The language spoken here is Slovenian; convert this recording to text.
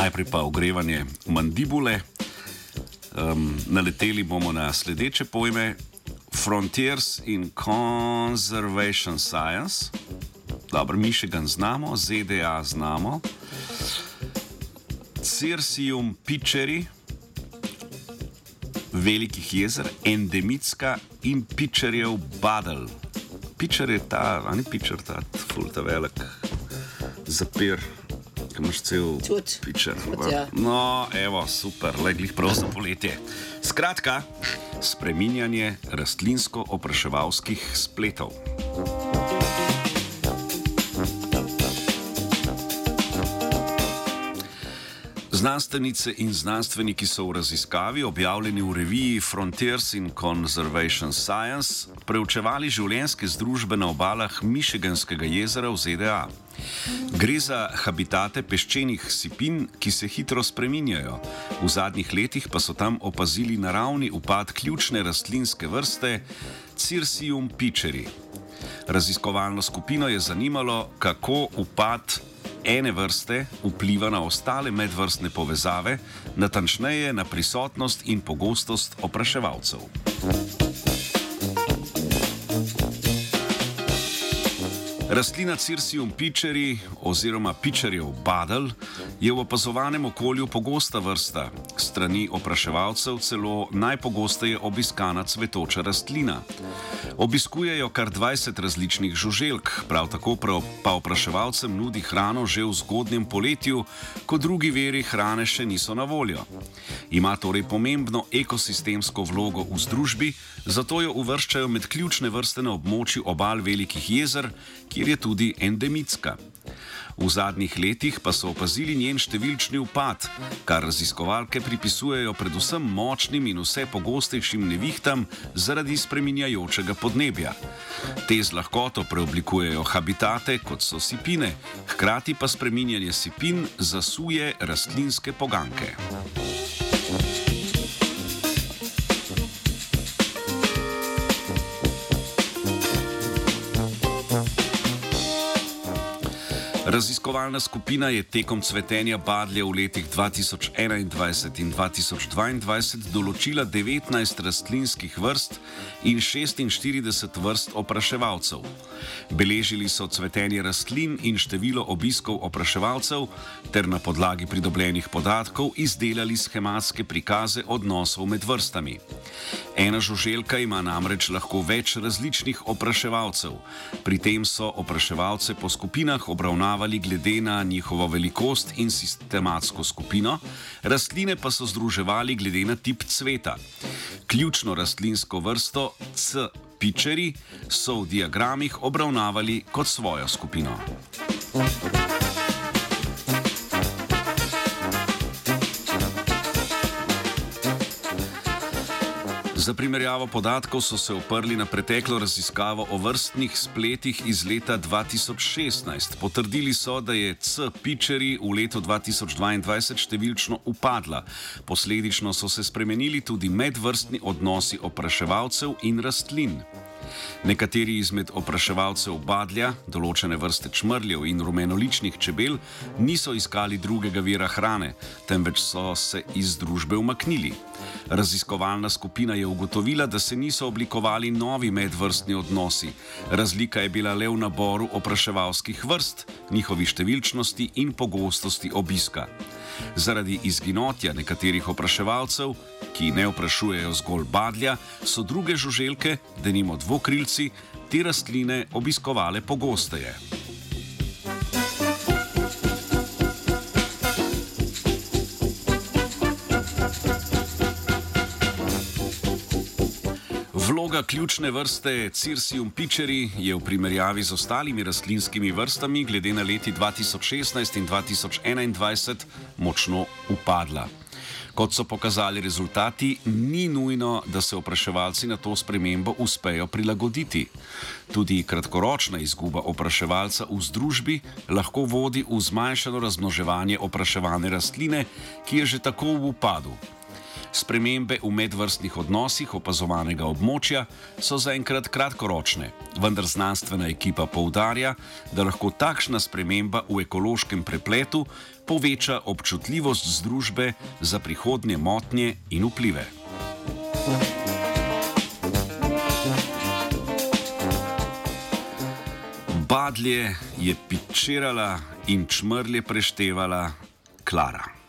najprej pa ogrevanje mandibule. Um, naleteli bomo na sledeče pojme: Frontiers in Conservation Science, dobro, Michigan znamo, ZDA znamo, Cirsium Pitcheri, velikih jezer, endemitska in Pitcherjev Badel. Pitcher je ta, ali Pitcher ta, fulta velik, zapir. Imáš cel pitcher. Ja. No, evo, super, leglih prav za poletje. Skratka, spreminjanje rastlinsko-opraševalskih spletov. Znanstvenice in znanstveniki so v raziskavi, objavljeni v reviji Frontiers in Conservation Science, preučevali življenjske združbe na obalah Michiganskega jezera v ZDA. Gre za habitate peščenih sipin, ki se hitro spreminjajo. V zadnjih letih pa so tam opazili naravni upad ključne rastlinske vrste Cirsium pitcheri. Raziskovalno skupino je zanimalo, kako upad ene vrste vpliva na ostale medvrstne povezave, natančneje na prisotnost in pogostost opraševalcev. Rastlina Cirsium pitcheri oziroma pitcherjev badel je v opazovanem okolju pogosta vrsta, strani opraševalcev celo najpogosteje obiskana cvetoča rastlina. Obiskujejo kar 20 različnih žuželk, prav tako pa opraševalcem nudi hrano že v zgodnjem poletju, ko drugi veri hrane še niso na voljo. Ima torej pomembno ekosistemsko vlogo v združbi, zato jo uvrščajo med ključne vrste na območju obal velikih jezer, kjer je tudi endemitska. V zadnjih letih pa so opazili njen številčni upad, kar raziskovalke pripisujejo predvsem močnim in vse pogostejšim nevihtam zaradi spreminjajočega podnebja. Te z lahkoto preoblikujejo habitate, kot so sipine, hkrati pa spreminjanje sipin zasuje rastlinske poganke. Raziskovalna skupina je tekom cvetenja badlja v letih 2021 in 2022 določila 19 rastlinskih vrst in 46 vrst opraševalcev. Beležili so cvetenje rastlin in število obiskov opraševalcev, ter na podlagi pridobljenih podatkov izdelali schematske prikaze odnosov med vrstami. Ena žuželka ima namreč lahko več različnih opraševalcev, pri tem so opraševalce po skupinah obravnavali glede na njihovo velikost in sistematsko skupino, rastline pa so združevali glede na tip cveta. Ključno rastlinsko vrsto C. Pičeri so v diagramih obravnavali kot svojo skupino. Thank you. Za primerjavo podatkov so se oprli na preteklo raziskavo o vrstnih spletih iz leta 2016. Potrdili so, da je C. Pitcheri v letu 2022 številčno upadla. Posledično so se spremenili tudi medvrstni odnosi opraševalcev in rastlin. Nekateri izmed opraševalcev badlja, določene vrste čmrljev in rumenoličnih čebel, niso iskali drugega vira hrane, temveč so se iz družbe umaknili. Raziskovalna skupina je ugotovila, da se niso oblikovali novi medvrstni odnosi. Razlika je bila le v naboru opraševalskih vrst, njihovi številčnosti in pogostosti obiska. Zaradi izginotja nekaterih opraševalcev, ki ne oprašujejo zgolj badlja, so druge žuželke, denimo dvokrilci, te rastline obiskovale pogosteje. Vloga ključne vrste Cirsium pitcheri je v primerjavi z ostalimi rastlinskimi vrstami glede na leti 2016 in 2021 močno upadla. Kot so pokazali rezultati, ni nujno, da se opraševalci na to spremembo uspejo prilagoditi. Tudi kratkoročna izguba opraševalca v združbi lahko vodi v zmanjšano razmnoževanje opraševane rastline, ki je že tako v upadu. Spremembe v medvrstnih odnosih opazovanega območja so zaenkrat kratkoročne, vendar znanstvena ekipa poudarja, da lahko takšna sprememba v ekološkem prepletu poveča občutljivost združbe za prihodnje motnje in vplive. Badlje je pičirala in čmrlje preštevala Klara.